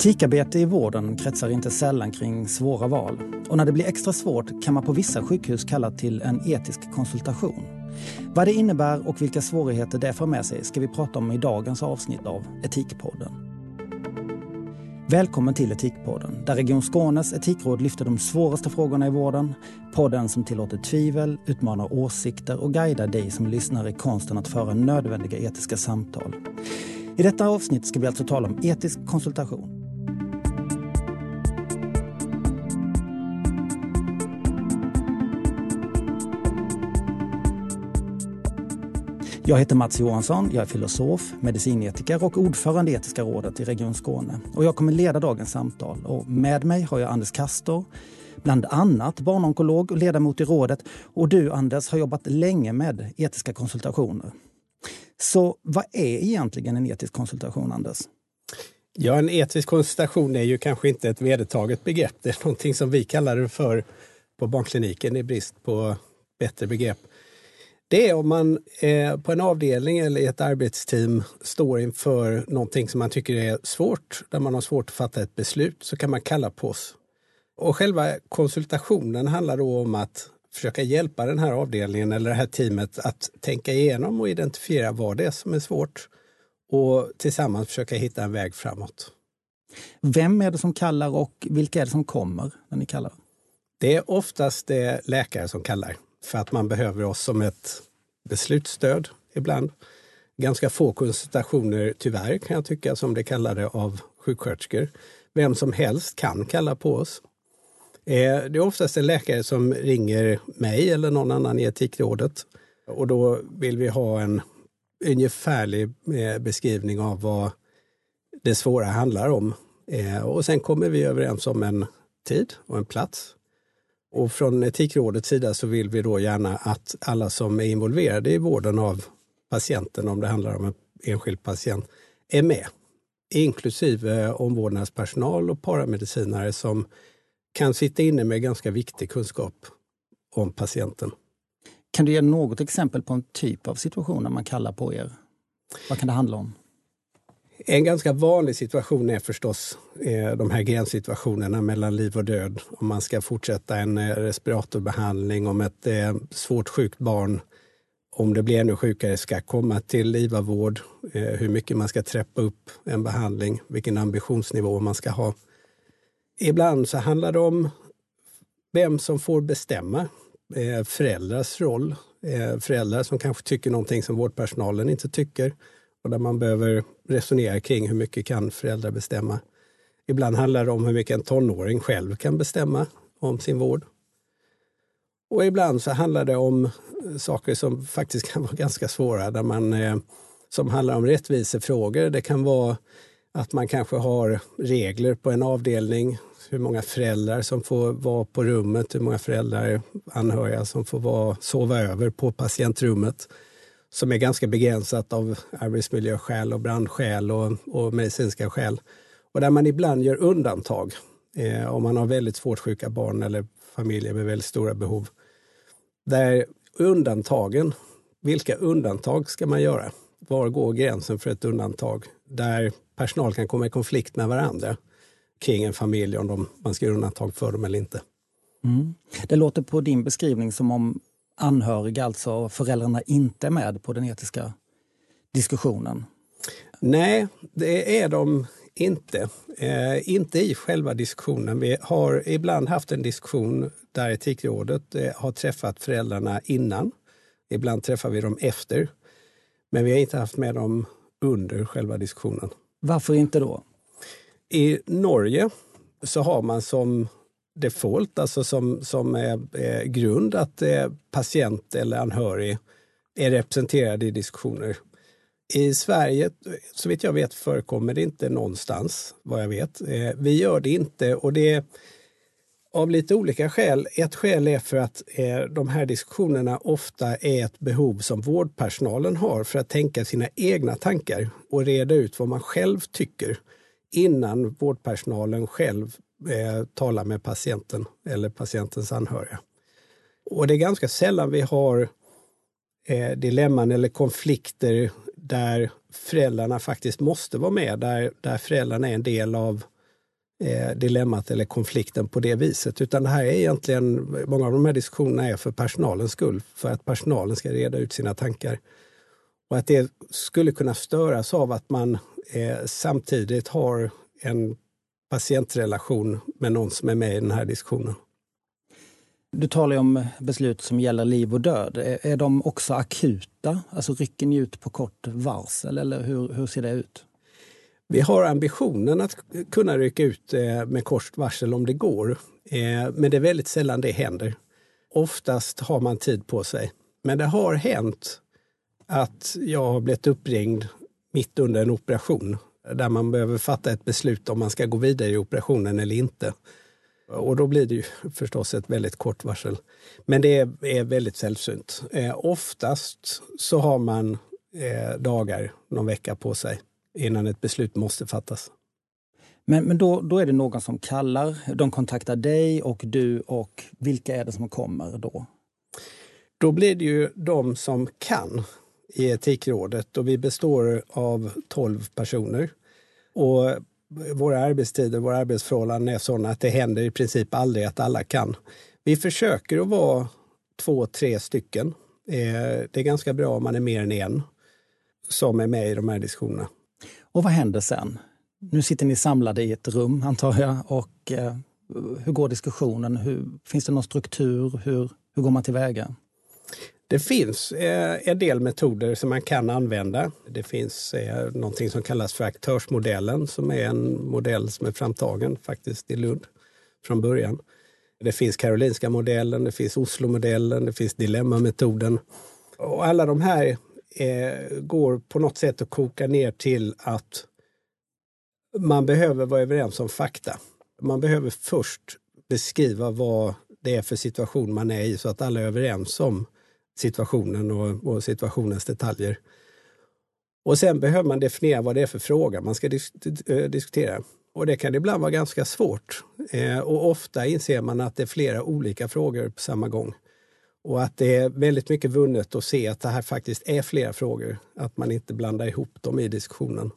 Etikarbete i vården kretsar inte sällan kring svåra val. Och när det blir extra svårt kan man på vissa sjukhus kalla till en etisk konsultation. Vad det innebär och vilka svårigheter det för med sig ska vi prata om i dagens avsnitt av Etikpodden. Välkommen till Etikpodden, där Region Skånes etikråd lyfter de svåraste frågorna i vården. Podden som tillåter tvivel, utmanar åsikter och guidar dig som lyssnar i konsten att föra nödvändiga etiska samtal. I detta avsnitt ska vi alltså tala om etisk konsultation. Jag heter Mats Johansson, jag är filosof, medicinetiker och ordförande i Etiska rådet i Region Skåne. Och jag kommer leda dagens samtal. Och med mig har jag Anders Kastor, bland annat barnonkolog och ledamot i rådet. Och du Anders har jobbat länge med etiska konsultationer. Så vad är egentligen en etisk konsultation, Anders? Ja, en etisk konsultation är ju kanske inte ett vedertaget begrepp. Det är någonting som vi kallar det för på barnkliniken i brist på bättre begrepp. Det är om man eh, på en avdelning eller i ett arbetsteam står inför någonting som man tycker är svårt, där man har svårt att fatta ett beslut, så kan man kalla på oss. Och själva konsultationen handlar då om att försöka hjälpa den här avdelningen eller det här teamet att tänka igenom och identifiera vad det är som är svårt och tillsammans försöka hitta en väg framåt. Vem är det som kallar och vilka är det som kommer när ni kallar? Det är oftast det läkare som kallar för att man behöver oss som ett beslutsstöd ibland. Ganska få konsultationer, tyvärr kan jag tycka, som det kallade av sjuksköterskor. Vem som helst kan kalla på oss. Eh, det är oftast en läkare som ringer mig eller någon annan i Etikrådet. Och då vill vi ha en ungefärlig eh, beskrivning av vad det svåra handlar om. Eh, och sen kommer vi överens om en tid och en plats. Och från Etikrådets sida så vill vi då gärna att alla som är involverade i vården av patienten, om det handlar om en enskild patient, är med. Inklusive omvårdnadspersonal och paramedicinare som kan sitta inne med ganska viktig kunskap om patienten. Kan du ge något exempel på en typ av situation när man kallar på er? Vad kan det handla om? En ganska vanlig situation är förstås eh, de här gränssituationerna mellan liv och död. Om man ska fortsätta en eh, respiratorbehandling, om ett eh, svårt sjukt barn, om det blir ännu sjukare, ska komma till IVA-vård, hur mycket man ska trappa upp en behandling, vilken ambitionsnivå man ska ha. Ibland så handlar det om vem som får bestämma. Föräldrars roll. Föräldrar som kanske tycker någonting som vårdpersonalen inte tycker och där man behöver resonera kring hur mycket kan föräldrar bestämma. Ibland handlar det om hur mycket en tonåring själv kan bestämma om sin vård. Och ibland så handlar det om eh, saker som faktiskt kan vara ganska svåra, där man, eh, som handlar om rättvisefrågor. Det kan vara att man kanske har regler på en avdelning, hur många föräldrar som får vara på rummet, hur många föräldrar, anhöriga som får vara, sova över på patientrummet som är ganska begränsat av arbetsmiljöskäl och brandskäl och, och medicinska skäl. Och där man ibland gör undantag eh, om man har väldigt svårt sjuka barn eller familjer med väldigt stora behov. Där undantagen, vilka undantag ska man göra? Var går gränsen för ett undantag? Där personal kan komma i konflikt med varandra kring en familj om de, man ska göra undantag för dem eller inte. Mm. Det låter på din beskrivning som om anhöriga, alltså föräldrarna, inte är med på den etiska diskussionen? Nej, det är de inte. Eh, inte i själva diskussionen. Vi har ibland haft en diskussion där Etikrådet eh, har träffat föräldrarna innan. Ibland träffar vi dem efter. Men vi har inte haft med dem under själva diskussionen. Varför inte då? I Norge så har man som default, alltså som, som är, är grund att patient eller anhörig är representerad i diskussioner. I Sverige, så vitt jag vet, förekommer det inte någonstans, vad jag vet. Eh, vi gör det inte och det är av lite olika skäl. Ett skäl är för att eh, de här diskussionerna ofta är ett behov som vårdpersonalen har för att tänka sina egna tankar och reda ut vad man själv tycker innan vårdpersonalen själv eh, tala med patienten eller patientens anhöriga. Och det är ganska sällan vi har eh, dilemman eller konflikter där föräldrarna faktiskt måste vara med, där, där föräldrarna är en del av eh, dilemmat eller konflikten på det viset. Utan det här är egentligen, många av de här diskussionerna är för personalens skull, för att personalen ska reda ut sina tankar. Och att det skulle kunna störas av att man eh, samtidigt har en patientrelation med någon som är med i den här diskussionen. Du talar om beslut som gäller liv och död. Är de också akuta? Alltså rycker ni ut på kort varsel eller hur, hur ser det ut? Vi har ambitionen att kunna rycka ut eh, med kort varsel om det går. Eh, men det är väldigt sällan det händer. Oftast har man tid på sig. Men det har hänt att jag har blivit uppringd mitt under en operation där man behöver fatta ett beslut om man ska gå vidare i operationen eller inte. Och då blir det ju förstås ett väldigt kort varsel. Men det är, väldigt sällsynt. Eh, oftast så har man eh, dagar, någon vecka på sig innan ett beslut måste fattas. Men, men då, då är det någon som kallar, de kontaktar dig och du och vilka är det som kommer då? Då blir det ju de som kan i Etikrådet och vi består av 12 personer. Och våra arbetstider, våra arbetsförhållanden är sådana att det händer i princip aldrig att alla kan. Vi försöker att vara två, tre stycken. Eh, det är ganska bra om man är mer än en som är med i de här diskussionerna. Och vad händer sen? Nu sitter ni samlade i ett rum antar jag och eh, hur går diskussionen? Hur, finns det någon struktur? Hur, hur går man tillväga? Det finns eh, en del metoder som man kan använda. Det finns eh, någonting som kallas för aktörsmodellen som är en modell som är framtagen faktiskt i Lund från början. Det finns Karolinska modellen, det finns Oslo-modellen, det finns Dilemmametoden. Och alla de här eh, går på något sätt att koka ner till att man behöver vara överens om fakta. Man behöver först beskriva vad det är för situation man är i så att alla är överens om situationen och, och situationens detaljer. Och sen behöver man definiera vad det är för fråga man ska dis eh, diskutera. Och det kan ibland vara ganska svårt. Eh, och ofta inser man att det är flera olika frågor på samma gång. Och att det är väldigt mycket vunnet att se att det här faktiskt är flera frågor. Att man inte blandar ihop dem i diskussionen.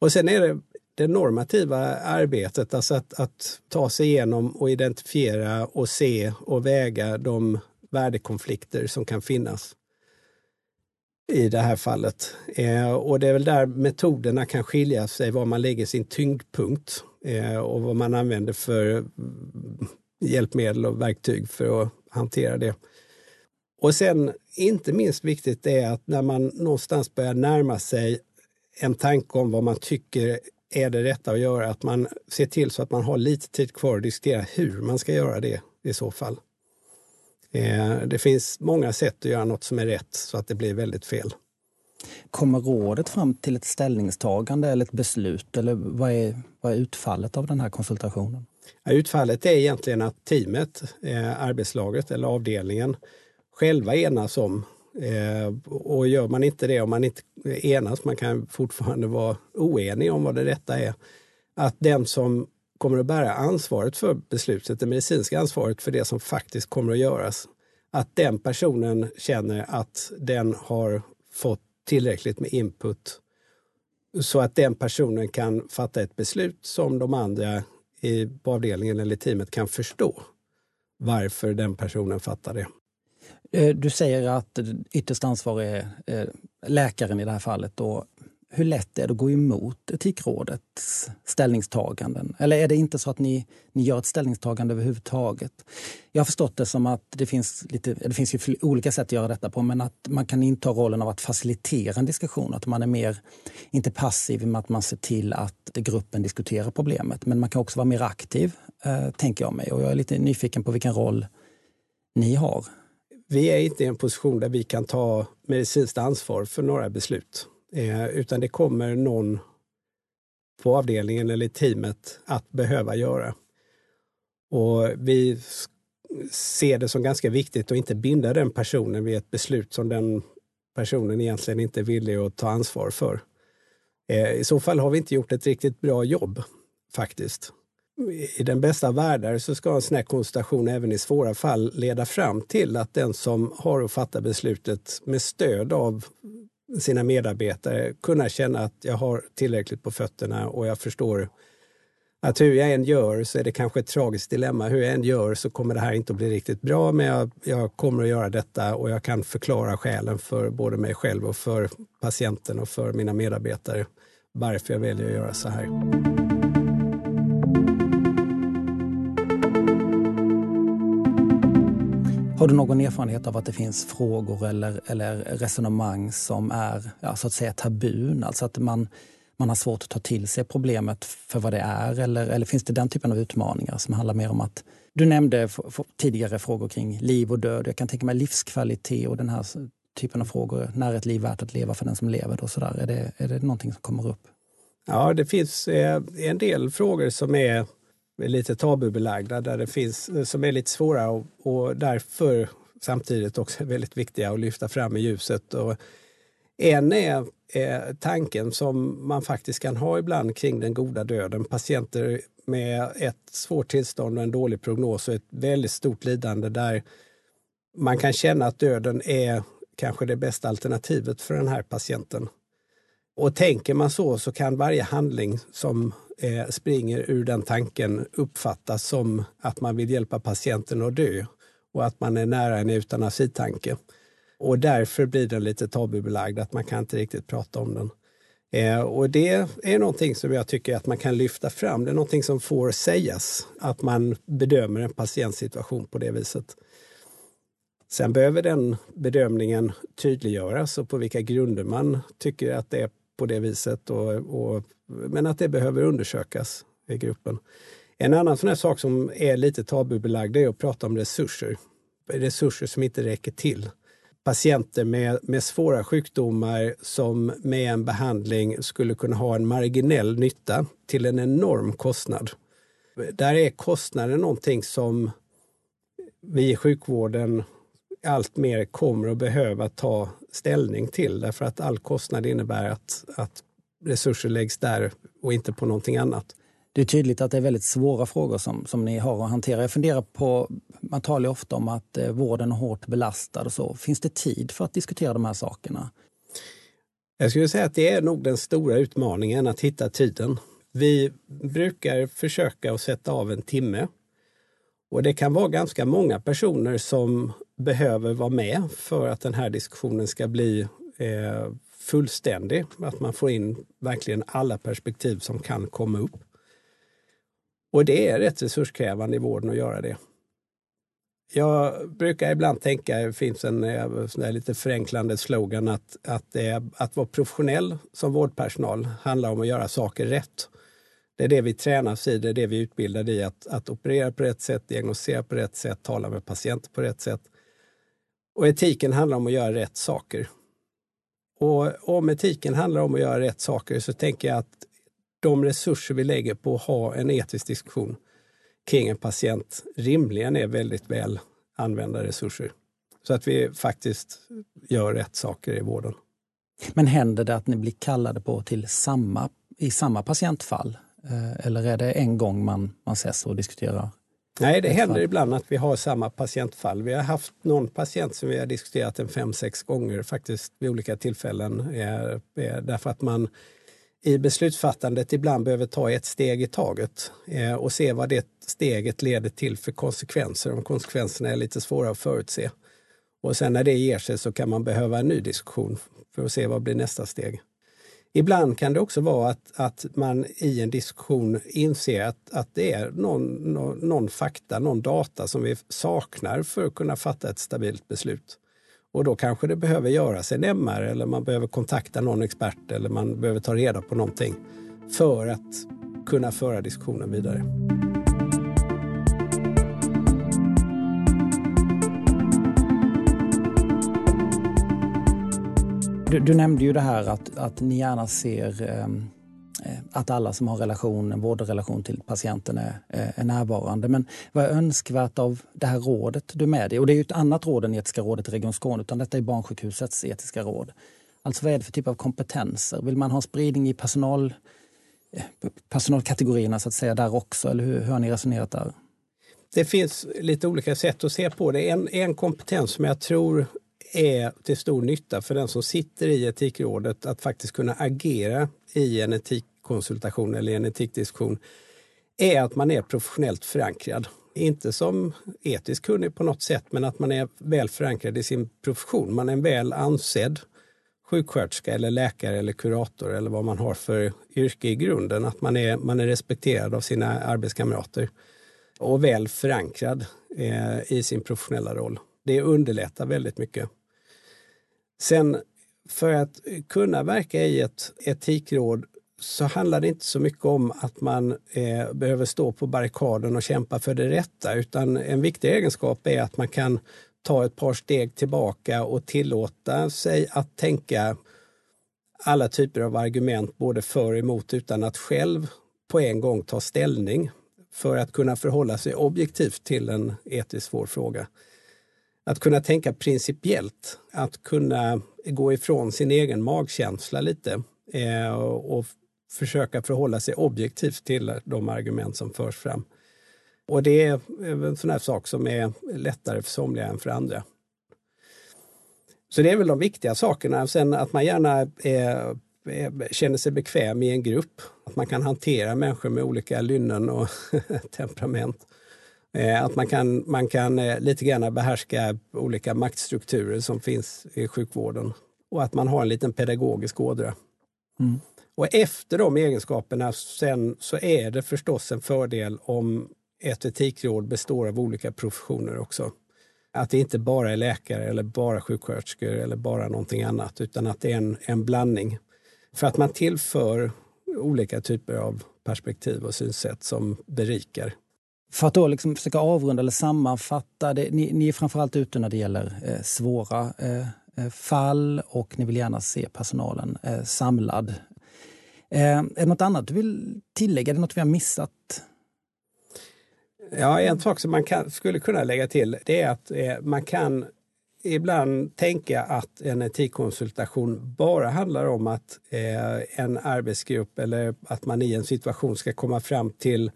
Och sen är det det normativa arbetet, alltså att, att ta sig igenom och identifiera och se och väga de värdekonflikter som kan finnas i det här fallet. Eh, och det är väl där metoderna kan skilja sig, var man lägger sin tyngdpunkt eh, och vad man använder för mm, hjälpmedel och verktyg för att hantera det. Och sen, inte minst viktigt är att när man någonstans börjar närma sig en tanke om vad man tycker är det rätta att göra, att man ser till så att man har lite tid kvar att diskutera hur man ska göra det i så fall. Eh, det finns många sätt att göra något som är rätt så att det blir väldigt fel. Kommer rådet fram till ett ställningstagande eller ett beslut? Eller vad är, vad är utfallet av den här konsultationen? Ja, utfallet är egentligen att teamet, eh, arbetslaget eller avdelningen själva enas om eh, och gör man inte det, om man inte enas, man kan fortfarande vara oenig om vad det rätta är, att den som kommer att bära ansvaret för beslutet, det medicinska ansvaret för det som faktiskt kommer att göras, att den personen känner att den har fått tillräckligt med input så att den personen kan fatta ett beslut som de andra i, på avdelningen eller teamet kan förstå varför den personen fattar det. Eh, du säger att ytterst ansvarig är läkaren i det här fallet. Och hur lätt är det att gå emot Etikrådets ställningstaganden? Eller är det inte så att ni, ni gör ett ställningstagande överhuvudtaget? Jag har förstått det som att det finns, lite, det finns ju olika sätt att göra detta på men att man kan inta rollen av att facilitera en diskussion. Att man är mer, inte passiv med att man ser till att gruppen diskuterar problemet. Men man kan också vara mer aktiv, eh, tänker jag mig. Och jag är lite nyfiken på vilken roll ni har. Vi är inte i en position där vi kan ta medicinskt ansvar för några beslut. Eh, utan det kommer någon på avdelningen eller teamet att behöva göra. Och vi ser det som ganska viktigt att inte binda den personen vid ett beslut som den personen egentligen inte är villig att ta ansvar för. Eh, I så fall har vi inte gjort ett riktigt bra jobb faktiskt. I den bästa världar så ska en sån här konsultation även i svåra fall leda fram till att den som har att fatta beslutet med stöd av sina medarbetare kunna känna att jag har tillräckligt på fötterna och jag förstår att hur jag än gör så är det kanske ett tragiskt dilemma. Hur jag än gör så kommer det här inte att bli riktigt bra men jag, jag kommer att göra detta och jag kan förklara skälen för både mig själv och för patienten och för mina medarbetare varför jag väljer att göra så här. Har du någon erfarenhet av att det finns frågor eller, eller resonemang som är ja, så att säga tabun? Alltså att man, man har svårt att ta till sig problemet för vad det är? Eller, eller finns det den typen av utmaningar som handlar mer om att... Du nämnde tidigare frågor kring liv och död. Jag kan tänka mig livskvalitet och den här typen av frågor. När är ett liv värt att leva för den som lever? Och så där. Är, det, är det någonting som kommer upp? Ja, det finns eh, en del frågor som är är lite tabubelagda, där det finns, eh, som är lite svåra och, och därför samtidigt också väldigt viktiga att lyfta fram i ljuset. Och en är, är tanken som man faktiskt kan ha ibland kring den goda döden. Patienter med ett svårt tillstånd och en dålig prognos och ett väldigt stort lidande där man kan känna att döden är kanske det bästa alternativet för den här patienten. Och tänker man så så kan varje handling som eh, springer ur den tanken uppfattas som att man vill hjälpa patienten att dö och att man är nära en eutanasitanke. Och därför blir den lite tabubelagd, att man kan inte riktigt prata om den. Eh, och det är någonting som jag tycker att man kan lyfta fram. Det är någonting som får sägas, att man bedömer en patientsituation på det viset. Sen behöver den bedömningen tydliggöras och på vilka grunder man tycker att det är på det viset. Och, och, men att det behöver undersökas i gruppen. En annan sån här sak som är lite tabubelagd är att prata om resurser. Resurser som inte räcker till. Patienter med, med svåra sjukdomar som med en behandling skulle kunna ha en marginell nytta till en enorm kostnad. Där är kostnaden någonting som vi i sjukvården allt mer kommer att behöva ta ställning till därför att all kostnad innebär att, att resurser läggs där och inte på någonting annat. Det är tydligt att det är väldigt svåra frågor som, som ni har att hantera. Jag funderar på, man talar ofta om att eh, vården är hårt belastad och så. Finns det tid för att diskutera de här sakerna? Jag skulle säga att det är nog den stora utmaningen att hitta tiden. Vi brukar försöka att sätta av en timme. Och det kan vara ganska många personer som behöver vara med för att den här diskussionen ska bli eh, fullständig. Att man får in verkligen alla perspektiv som kan komma upp. Och det är rätt resurskrävande i vården att göra det. Jag brukar ibland tänka, det finns en eh, sån lite förenklande slogan att, att, eh, att vara professionell som vårdpersonal handlar om att göra saker rätt. Det är det vi tränas i, det är det vi utbildar i, att, att operera på rätt sätt, diagnostisera på rätt sätt, tala med patienter på rätt sätt. Och etiken handlar om att göra rätt saker. Och om etiken handlar om att göra rätt saker så tänker jag att de resurser vi lägger på att ha en etisk diskussion kring en patient rimligen är väldigt väl använda resurser. Så att vi faktiskt gör rätt saker i vården. Men händer det att ni blir kallade på till samma, i samma patientfall? Eh, eller är det en gång man, man ses och diskuterar Nej, det händer ibland att vi har samma patientfall. Vi har haft någon patient som vi har diskuterat en fem, sex gånger faktiskt vid olika tillfällen. Eh, eh, därför att man i beslutsfattandet ibland behöver ta ett steg i taget eh, och se vad det steget leder till för konsekvenser, om konsekvenserna är lite svåra att förutse. Och sen när det ger sig så kan man behöva en ny diskussion för att se vad blir nästa steg. Ibland kan det också vara att, att man i en diskussion inser att, att det är någon, någon, någon fakta, någon data som vi saknar för att kunna fatta ett stabilt beslut. Och då kanske det behöver göras en MR eller man behöver kontakta någon expert eller man behöver ta reda på någonting för att kunna föra diskussionen vidare. Du, du, nämnde ju det här att, att ni gärna ser ehm, eh, att alla som har relation, en vårdrelation till patienten är, eh, är närvarande. Men vad är önskvärt av det här rådet du är med i? Och det är ju ett annat råd än Etiska rådet i Region Skåne, utan detta är Barnsjukhusets etiska råd. Alltså vad är det för typ av kompetenser? Vill man ha spridning i personal, eh, personalkategorierna så att säga där också? Eller hur, hur har ni resonerat där? Det finns lite olika sätt att se på det. En, en kompetens som jag tror är till stor nytta för den som sitter i Etikrådet att faktiskt kunna agera i en etikkonsultation eller en etikdiskussion är att man är professionellt förankrad. Inte som etiskt kunnig på något sätt, men att man är väl förankrad i sin profession. Man är en väl ansedd sjuksköterska eller läkare eller kurator eller vad man har för yrke i grunden. Att man är, man är respekterad av sina arbetskamrater och väl förankrad eh, i sin professionella roll. Det underlättar väldigt mycket. Sen för att kunna verka i ett etikråd så handlar det inte så mycket om att man eh, behöver stå på barrikaden och kämpa för det rätta, utan en viktig egenskap är att man kan ta ett par steg tillbaka och tillåta sig att tänka alla typer av argument både för och emot utan att själv på en gång ta ställning för att kunna förhålla sig objektivt till en etiskt svår fråga. Att kunna tänka principiellt, att kunna gå ifrån sin egen magkänsla lite eh, och försöka förhålla sig objektivt till de argument som förs fram. Och det är en sån här sak som är lättare för somliga än för andra. Så det är väl de viktiga sakerna. Sen att man gärna är, är, känner sig bekväm i en grupp. Att man kan hantera människor med olika lynnen och temperament. Eh, att man kan, man kan eh, lite grann behärska olika maktstrukturer som finns i sjukvården. Och att man har en liten pedagogisk ådra. Mm. Och efter de egenskaperna sen så är det förstås en fördel om ett etikråd består av olika professioner också. Att det inte bara är läkare eller bara sjuksköterskor eller bara någonting annat utan att det är en, en blandning. För att man tillför olika typer av perspektiv och synsätt som berikar. För att då liksom försöka avrunda eller sammanfatta, det, ni, ni är framförallt ute när det gäller eh, svåra eh, eh, fall och ni vill gärna se personalen eh, samlad. Eh, är det något annat du vill tillägga? Är det något vi har missat? Ja, en sak som man kan, skulle kunna lägga till det är att eh, man kan ibland tänka att en etikkonsultation bara handlar om att eh, en arbetsgrupp eller att man i en situation ska komma fram till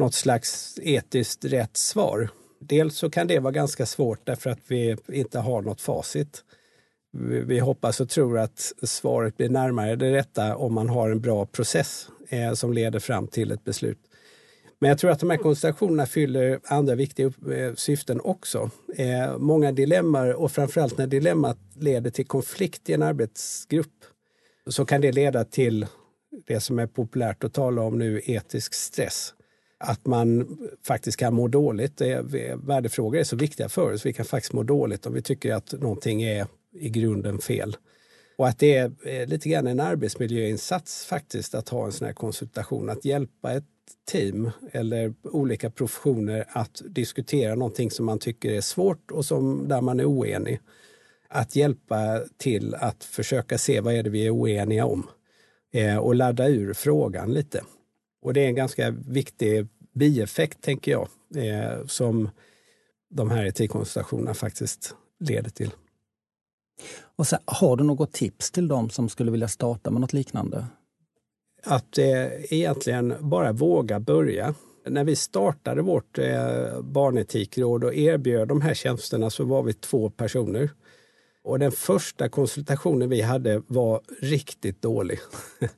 något slags etiskt rätt svar. Dels så kan det vara ganska svårt därför att vi inte har något facit. Vi, vi hoppas och tror att svaret blir närmare det rätta om man har en bra process eh, som leder fram till ett beslut. Men jag tror att de här konstellationerna fyller andra viktiga eh, syften också. Eh, många dilemman och framförallt när dilemmat leder till konflikt i en arbetsgrupp så kan det leda till det som är populärt att tala om nu, etisk stress. Att man faktiskt kan må dåligt. Värdefrågor är så viktiga för oss. Vi kan faktiskt må dåligt om vi tycker att någonting är i grunden fel. Och att det är lite grann en arbetsmiljöinsats faktiskt att ha en sån här konsultation. Att hjälpa ett team eller olika professioner att diskutera någonting som man tycker är svårt och som, där man är oenig. Att hjälpa till att försöka se vad är det vi är oeniga om eh, och ladda ur frågan lite. Och det är en ganska viktig bieffekt, tänker jag, eh, som de här etikkonsultationerna faktiskt leder till. Och så, har du något tips till dem som skulle vilja starta med något liknande? att eh, egentligen bara våga börja. När vi startade vårt eh, barnetikråd och erbjöd de här tjänsterna så var vi två personer. Och den första konsultationen vi hade var riktigt dålig.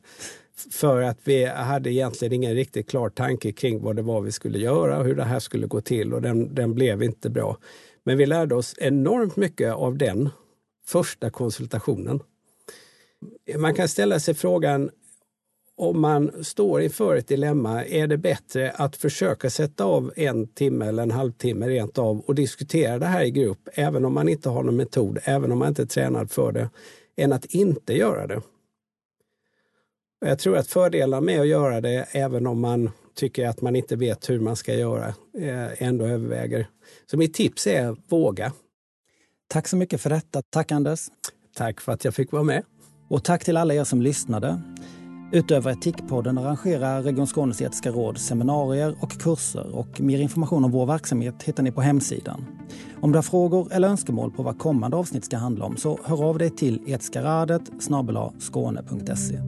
För att vi hade egentligen ingen riktigt klar tanke kring vad det var vi skulle göra och hur det här skulle gå till och den, den blev inte bra. Men vi lärde oss enormt mycket av den första konsultationen. Man kan ställa sig frågan, om man står inför ett dilemma, är det bättre att försöka sätta av en timme eller en halvtimme rent av och diskutera det här i grupp, även om man inte har någon metod, även om man inte är tränad för det, än att inte göra det. Jag tror att fördelar med att göra det, även om man tycker att man inte vet hur man ska göra, eh, ändå överväger. Så mitt tips är våga. Tack så mycket för detta. Tack Anders. Tack för att jag fick vara med. Och tack till alla er som lyssnade. Utöver Etikpodden arrangerar Region Skånes etiska råd seminarier och kurser och mer information om vår verksamhet hittar ni på hemsidan. Om du har frågor eller önskemål på vad kommande avsnitt ska handla om så hör av dig till etiskaradet skåne.se.